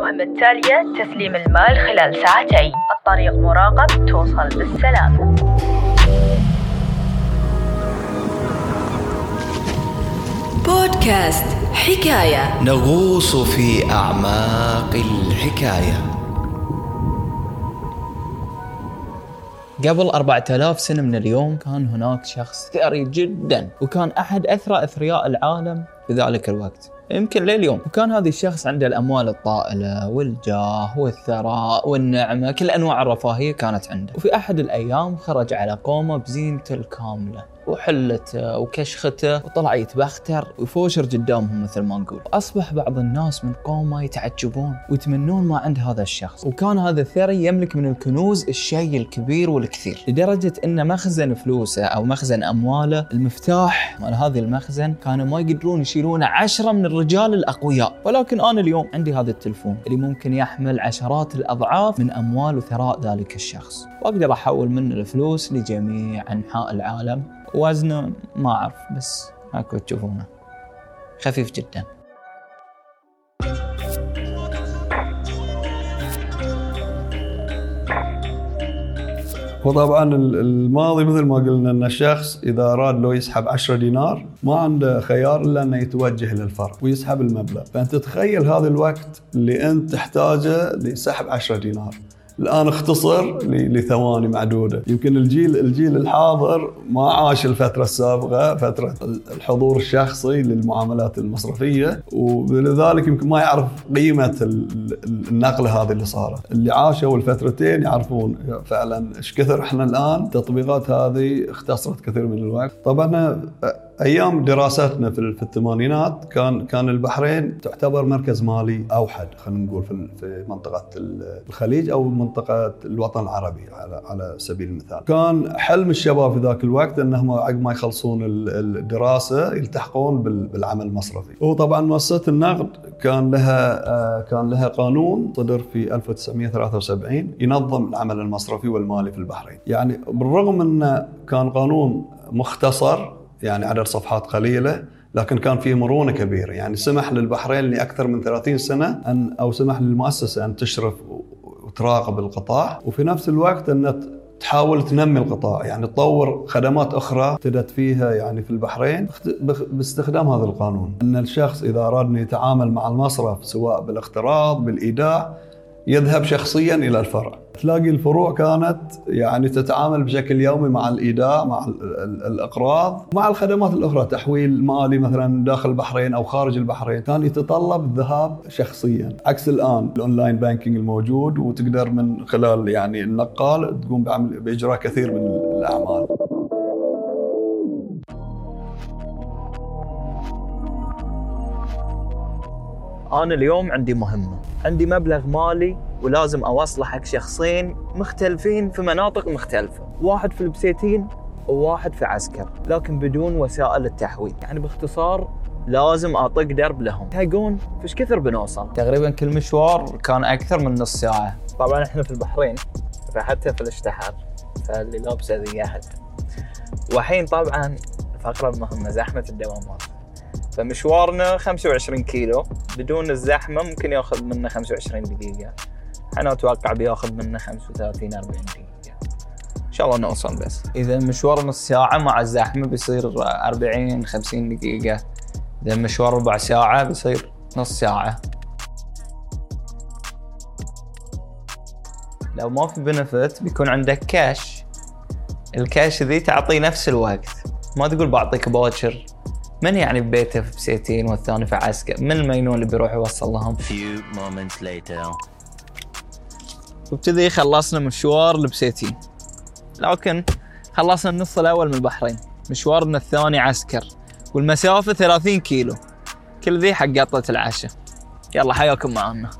المهمة التالية تسليم المال خلال ساعتين. الطريق مراقب توصل بالسلامة بودكاست حكاية. نغوص في أعماق الحكاية. قبل 4000 سنة من اليوم كان هناك شخص ثري جدا وكان أحد أثرى أثرياء العالم في ذلك الوقت. يمكن لليوم وكان هذا الشخص عنده الأموال الطائلة والجاه والثراء والنعمة كل أنواع الرفاهية كانت عنده. وفي أحد الأيام خرج على قومه بزينته الكاملة. وحلته وكشخته وطلع يتبختر ويفوشر قدامهم مثل ما نقول. أصبح بعض الناس من قومه يتعجبون ويتمنون ما عند هذا الشخص. وكان هذا الثري يملك من الكنوز الشيء الكبير والكثير. لدرجة أن مخزن فلوسه أو مخزن أمواله المفتاح مال هذه المخزن كانوا ما يقدرون يشيلونه عشرة من الرجال الأقوياء. ولكن أنا اليوم عندي هذا التلفون اللي ممكن يحمل عشرات الأضعاف من أموال وثراء ذلك الشخص. وأقدر أحول منه الفلوس لجميع أنحاء العالم. وزنه ما أعرف بس هاكو تشوفونه. خفيف جدا. وطبعا الماضي مثل ما قلنا إن الشخص إذا أراد لو يسحب 10 دينار ما عنده خيار إلا إنه يتوجه للفرع ويسحب المبلغ، فأنت تخيل هذا الوقت اللي أنت تحتاجه لسحب 10 دينار. الآن اختصر لثواني معدودة، يمكن الجيل الجيل الحاضر ما عاش الفترة السابقة فترة الحضور الشخصي للمعاملات المصرفية ولذلك يمكن ما يعرف قيمة النقله هذه اللي صارت، اللي عاشوا الفترتين يعرفون فعلا إيش كثر إحنا الآن التطبيقات هذه اختصرت كثير من الوقت، طبعا أيام دراستنا في الثمانينات كان كان البحرين تعتبر مركز مالي أوحد خلينا نقول في منطقة الخليج أو منطقة الوطن العربي على على سبيل المثال. كان حلم الشباب في ذاك الوقت انهم عقب ما يخلصون الدراسة يلتحقون بالعمل المصرفي. وطبعا مؤسسة النقد كان لها كان لها قانون صدر في 1973 ينظم العمل المصرفي والمالي في البحرين. يعني بالرغم انه كان قانون مختصر يعني عدد صفحات قليلة لكن كان فيه مرونة كبيرة. يعني سمح للبحرين لأكثر من 30 سنة ان أو سمح للمؤسسة أن تشرف وتراقب القطاع. وفي نفس الوقت أن تحاول تنمي القطاع. يعني تطور خدمات أخرى ابتدت فيها يعني في البحرين باستخدام هذا القانون. أن الشخص إذا أراد أن يتعامل مع المصرف سواء بالاقتراض بالإيداع يذهب شخصيا إلى الفرع. تلاقي الفروع كانت يعني تتعامل بشكل يومي مع الايداع مع الإقراض. مع الخدمات الأخرى تحويل مالي مثلا داخل البحرين أو خارج البحرين كان يتطلب الذهاب شخصيا. عكس الآن ال online banking الموجود وتقدر من خلال يعني النقال تقوم بعمل بإجراء كثير من الأعمال. أنا اليوم عندي مهمة. عندي مبلغ مالي ولازم أوصله حق شخصين مختلفين في مناطق مختلفة. واحد في البسيتين وواحد في عسكر لكن بدون وسائل التحويل. يعني باختصار لازم أطق درب لهم. تلقون فيش كثر بنوصل؟ تقريبا كل مشوار كان أكثر من نص ساعة. طبعا إحنا في البحرين فحتى في الاشتحار فاللي لابسه ذي احد وحين طبعا الفقره المهمه زحمة الدوامات فمشوارنا 25 كيلو. بدون الزحمة ممكن ياخذ منا 25 دقيقة. أنا أتوقع بياخذ منا 35 40 دقيقة. إن شاء الله نوصل بس. إذا المشوار نص ساعة مع الزحمة بيصير 40 50 دقيقة. إذا المشوار ربع ساعة بيصير نص ساعة. لو ما في بنفت بيكون عندك كاش الكاش ذي تعطيه نفس الوقت. ما تقول بعطيك باكر من يعني ببيته في بسيتين والثاني في عسكر؟ من المينون اللي بيروح يوصل لهم؟ Few moments later. وبكذي خلصنا مشوار لبسيتين لكن خلصنا النص الأول من البحرين. مشوارنا الثاني عسكر. والمسافة 30 كيلو. كل ذي حق قطة العشاء. يلا حياكم معنا.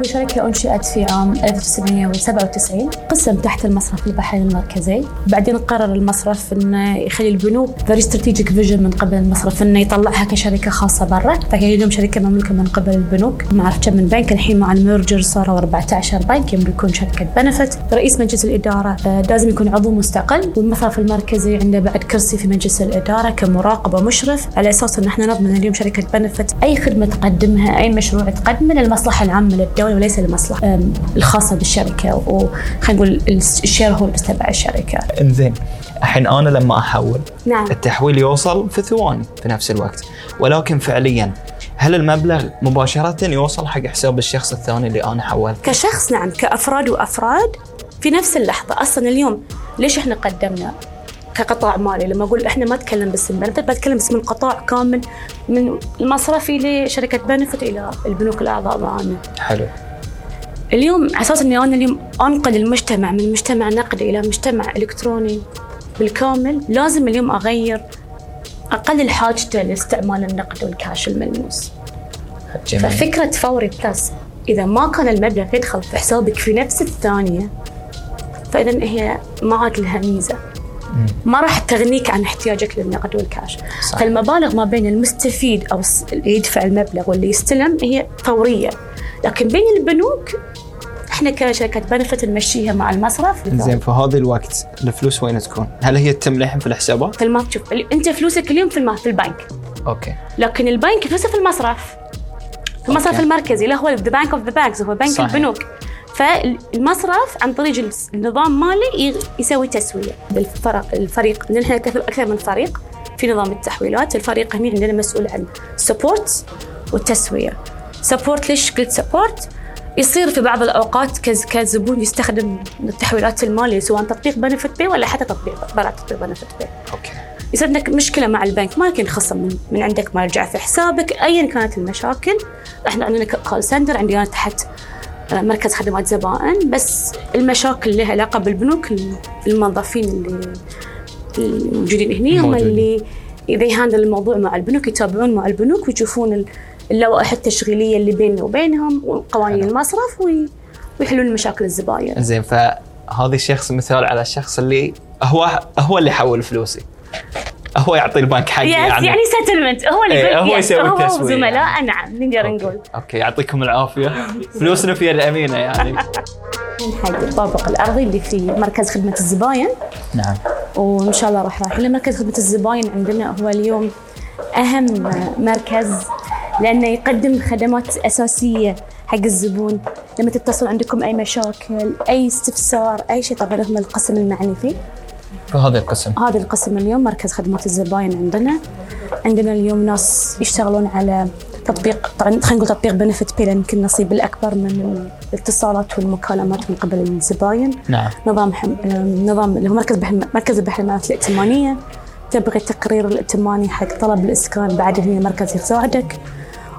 الشركة أنشئت في عام 1997 قسم تحت المصرف البحرين المركزي. بعدين قرر المصرف أنه يخلي البنوك very strategic vision من قبل المصرف أنه يطلعها كشركة خاصة برا. فهي اليوم شركة مملوكة من قبل البنوك. ما أعرف كم من بنك الحين مع ال merger صاروا 14 بنك يملكون شركة بنفت رئيس مجلس الإدارة آه، لازم يكون عضو مستقل. والمصرف المركزي عنده بعد كرسي في مجلس الإدارة كمراقب ومشرف على أساس أن إحنا نضمن اليوم شركة بنفت أي خدمة تقدمها أي مشروع تقدمه للمصلحة العامة للدولة. وليس للمصلحة آم، الخاصة بالشركة وخلينا نقول ال shareholders تبع الشركة. إنزين الحين أنا لما أحول نعم. التحويل يوصل في ثواني في نفس الوقت. ولكن فعليا هل المبلغ مباشرة يوصل حق حساب الشخص الثاني اللي أنا حولت؟ كشخص نعم كأفراد وأفراد في نفس اللحظة. أصلا اليوم ليش إحنا قدمنا كقطاع مالي لما أقول إحنا ما اتكلم باسم بنفت بتكلم باسم القطاع كامل من المصرفي لشركة بنفت إلى البنوك الأعضاء معنا. حلو اليوم على أساس إني أنا اليوم أنقل المجتمع من مجتمع نقدي إلى مجتمع إلكتروني بالكامل لازم اليوم أغير اقلل حاجته لاستعمال النقد والكاش الملموس. جميل ففكرة فوري plus إذا ما كان المبلغ يدخل في حسابك في نفس الثانية فإذا هي ما عاد لها ميزة. ما راح تغنيك عن احتياجك للنقد والكاش صح. فالمبالغ ما بين المستفيد أو اللي يدفع المبلغ واللي يستلم هي فورية لكن بين البنوك إحنا كشركة بنفت نمشيها مع المصرف زين في هذا الوقت الفلوس وين تكون؟ هل هي تتم للحين في الحسابات؟ في الم... شوف أنت فلوسك اليوم في. في البنك أوكي لكن البنك فلوسه في المصرف في المصرف أوكي. المركزي اللي هو the bank of the banks هو بنك صحيح. البنوك فالمصرف عن طريق النظام مالي يسوي تسوية بالفرق الفريق لأن إحنا كثر- أكثر من فريق في نظام التحويلات الفريق هنا عندنا مسؤول عن support والتسوية. support ليش قلت support يصير في بعض الأوقات كز- كزبون يستخدم التحويلات المالية سواء تطبيق بنفت Pay ولا حتى تطبيق برا تطبيق بنفت Pay أوكي. يصير عندك مشكلة مع البنك ما يمكن خصم من, من عندك ما يرجع في حسابك. ايا كانت المشاكل إحنا عندنا call center عندي أنا تحت مركز خدمات زبائن بس المشاكل اللي لها علاقة بالبنوك الموظفين اللي الموجودين هنا هم. اللي اذا ي handle الموضوع مع البنوك يتابعون مع البنوك ويشوفون ال- اللوائح التشغيلية اللي بيننا وبينهم وقوانين المصرف وي- ويحلون مشاكل الزباين زين فهذا الشخص مثال على الشخص اللي هو هو اللي يحول فلوسي. هو يعطي البنك حقي yes يعني, يعني settlement هو اللي إيه، يقول هو yes، يسوي هو التسوية زملاء. يعني. نعم نقدر نقول. أوكي. يعطيكم العافية. فلوسنا في يد أمينة يعني. حق الطابق الأرضي اللي في مركز خدمة الزباين. نعم. وإن شاء الله راح رايحين لمركز خدمة الزباين عندنا. هو اليوم أهم مركز لأنه يقدم خدمات أساسية حق الزبون. لما تتصل عندكم أي مشاكل أي استفسار أي شيء طبعا هم القسم المعني فيه في هذا القسم. هذا القسم اليوم مركز خدمات الزباين عندنا. عندنا اليوم ناس يشتغلون على تطبيق طبعا خلينا نقول تطبيق بنفت Pay لأن يمكن النصيب الأكبر من الاتصالات والمكالمات من قبل الزباين. نعم. نظام حم... نظام اللي هو مركز بحر... مركز البحريات الائتمانية. تبغي التقرير الائتماني حق طلب الإسكان بعد هنا المركز يساعدك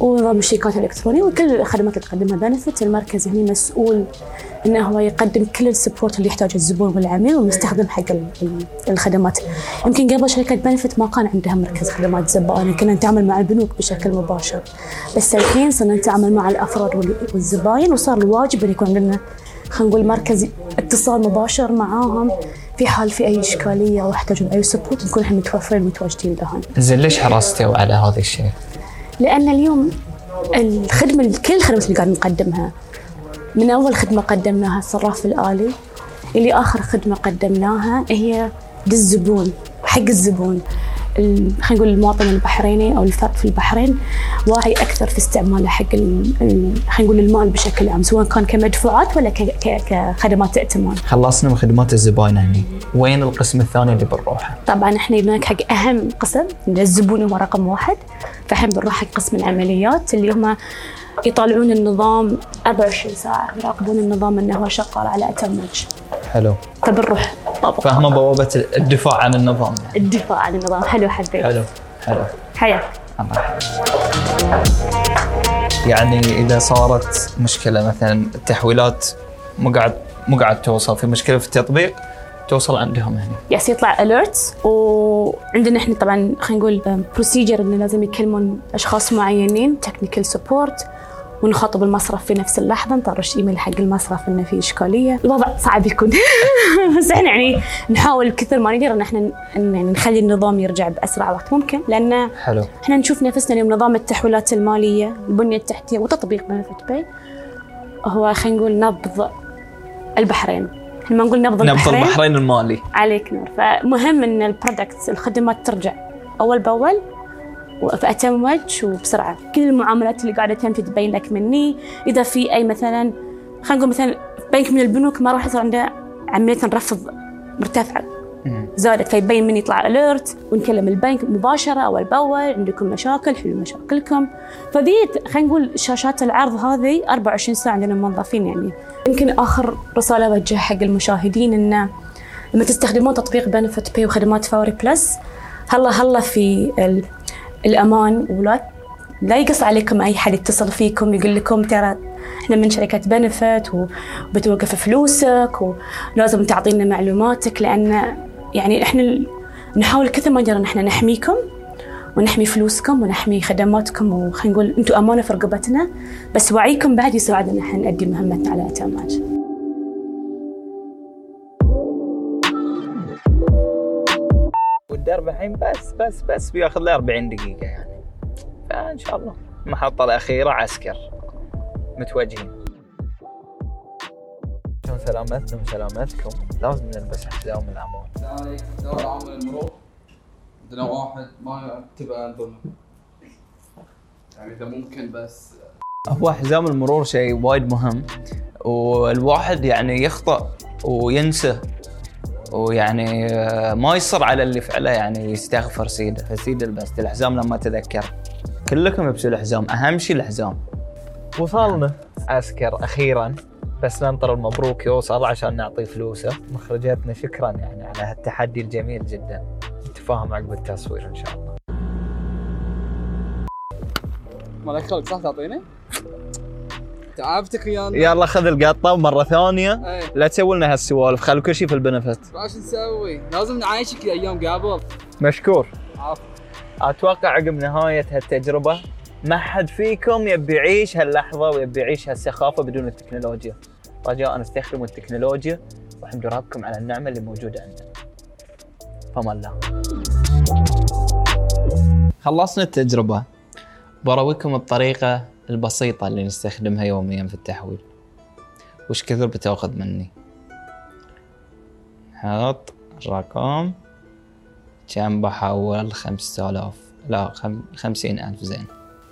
ونظام الشيكات الإلكترونية وكل الخدمات اللي تقدمها بنفت المركز هنا مسؤول إنه هو يقدم كل ال support اللي يحتاجه الزبون والعميل والمستخدم حق ال- ال- الخدمات يمكن قبل شركه بنفت ما كان عندها مركز خدمات زبائن كنا نتعامل مع البنوك بشكل مباشر بس الحين صرنا نتعامل مع الأفراد وال- والزباين وصار الواجب إن يكون عندنا خلينا نقول مركز اتصال مباشر معاهم في حال في أي إشكالية أو يحتاجون أي سبورت نكون إحنا متوفرين متواجدين لهم. زين ليش حرصتوا على هذا الشيء؟ لأن اليوم الخدمة كل الخدمات اللي قاعد نقدمها من أول خدمة قدمناها الصراف الآلي اللي آخر خدمة قدمناها هي للزبون حق الزبون ال- خلينا نقول المواطن البحريني أو الفرد في البحرين واعي أكثر في استعماله حق خلينا نقول المال بشكل عام سواء كان كمدفوعات ولا كخدمات ائتمان. خلصنا من خدمات الزباين هني وين القسم الثاني اللي بنروحه؟ طبعا إحنا هناك حق أهم قسم الزبون هو رقم واحد فإحنا بنروح حق قسم العمليات اللي هم يطالعون النظام 24 ساعة يراقبون النظام إنه هو شغال على اتم وجه حلو فبنروح طابق فهم بوابة الدفاع عن النظام. الدفاع عن النظام. حلو حبيت. حلو حلو. حياك الله. يعني إذا صارت مشكلة مثلا التحويلات مو قاعد مو قاعد توصل في مشكلة في التطبيق توصل عندهم هنا. yes يطلع alert وعندنا إحنا طبعا خلينا نقول procedure انه لازم يكلمون أشخاص معينين technical support ونخاطب المصرف في نفس اللحظة. نطرش إيميل حق المصرف إنه في إشكالية. الوضع صعب يكون. بس إحنا يعني نحاول كثر ما نقدر إن إحنا يعني نخلي النظام يرجع بأسرع وقت ممكن. لأن حلو. إحنا نشوف نفسنا اليوم نظام التحويلات المالية البنية التحتية وتطبيق بنفت Pay هو خلينا نقول نبض البحرين. إحنا ما نقول نبض نبض البحرين. البحرين المالي. عليك نور. فمهم إن ال products الخدمات ترجع أول بأول. وفي اتم وجه وبسرعة. كل المعاملات اللي قاعدة تم تتبين لك مني إذا في أي مثلا خلينا نقول مثلا بنك من البنوك ما راح يصير عنده عملية رفض مرتفعة. زادت فيبين من يطلع alert ونكلم البنك مباشرة اول باول عندكم مشاكل حلوا مشاكلكم. فذي خلينا نقول شاشات العرض هذه 24 ساعة عندنا موظفين يعني. يمكن آخر رسالة اوجهها حق المشاهدين إنه لما تستخدمون تطبيق بنفت Pay وخدمات فوري plus هلا هلا في الأمان ولا لا يقص عليكم أي حد يتصل فيكم يقول لكم ترى إحنا من شركة بنفت وبتوقف فلوسك ولازم تعطينا معلوماتك لأن يعني إحنا نحاول كثر ما نقدر إحنا نحميكم ونحمي فلوسكم ونحمي خدماتكم وخلينا نقول أنتم أمانة في رقبتنا بس وعيكم بعد يساعدنا إحنا نؤدي مهمتنا على اتم وجه. والدرب الحين بس بس بس بياخذ له 40 دقيقة يعني. فإن شاء الله. المحطة الأخيرة عسكر. متوجهين. شلون سلامتنا وسلامتكم لازم نلبس حزام الأمان ذلك دور عامل المرور عندنا واحد ما تبع يعني اذا ممكن بس هو حزام المرور شيء وايد مهم والواحد يعني يخطأ وينسى. ويعني آه، ما يصر على اللي فعله يعني ويستغفر سيده. فسيد البس الحزام لما تذكر. كلكم يلبسوا الحزام. أهم شيء الحزام. وصلنا. عسكر أخيرا بس ننطر المبروك يوصل عشان نعطيه فلوسه. مخرجاتنا شكرا يعني على هالتحدي الجميل جدا. نتفاهم عقب التصوير إن شاء الله. مالك خلق صح تعطيني؟ تعبتك ويانا يلا خذ القطة مره ثانية. إيه. لا تسوي لنا هالسوالف خلوا كل شيء في البنفت إيش نسوي؟ لازم نعايشك الأيام قبل. مشكور. عفو. أتوقع عقب نهاية هالتجربة ما حد فيكم يبي يعيش هاللحظة ويبي يعيش هالسخافة بدون التكنولوجيا. رجاء استخدموا التكنولوجيا واحمدوا ربكم على النعمة اللي موجودة عندنا. فما الله. خلصنا التجربة. برويكم الطريقة البسيطة اللي نستخدمها يوميا في التحويل. وش كثر بتأخذ مني؟ حط الرقم. كم بحول؟ خمسة آلاف. لا خم... خمسين ألف. زين.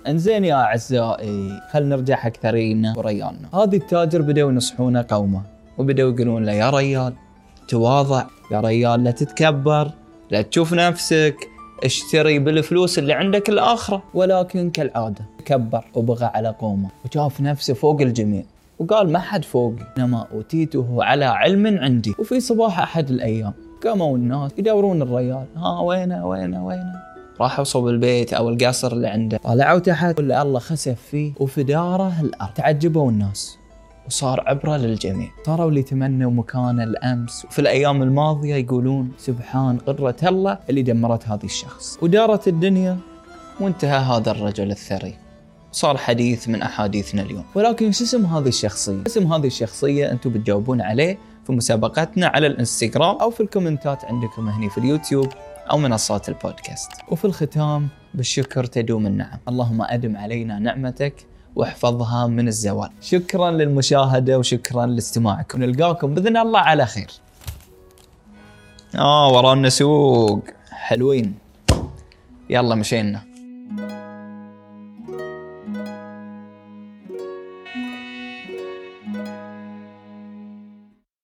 إنزين يا أعزائي خلينا نرجع حق ثرينا وريالنا هذه التاجر بدأوا ينصحونه قومه وبدأوا يقولون له يا ريال تواضع. يا ريال لا تتكبر لا تشوف نفسك. اشتري بالفلوس اللي عندك الآخرة. ولكن كالعادة تكبر وبغى على قومه وشاف نفسه فوق الجميع وقال ما حد فوقي إنما أوتيته على علم عندي. وفي صباح أحد الأيام قاموا الناس يدورون الريال. ها وينه وينه وينه. راحوا صوب البيت أو القصر اللي عنده. طلعوا تحت ولا الله خسف فيه وفي داره الأرض. تعجبوا الناس. وصار عبرة للجميع. صاروا اللي تمنوا مكانه الأمس. وفي الأيام الماضية يقولون سبحان قدرة الله اللي دمرت هذا الشخص. ودارت الدنيا وانتهى هذا الرجل الثري. صار حديث من أحاديثنا اليوم. ولكن شو اسم هذه الشخصية؟ اسم هذه الشخصية أنتم بتجاوبون عليه في مسابقتنا على الإنستغرام أو في الكومنتات عندكم هني في اليوتيوب أو منصات البودكاست. وفي الختام بالشكر تدوم النعم. اللهم أدم علينا نعمتك واحفظها من الزوال. شكرا للمشاهدة وشكرا لاستماعكم. نلقاكم بإذن الله على خير. آه ورانا سوق. حلوين. يلا مشينا.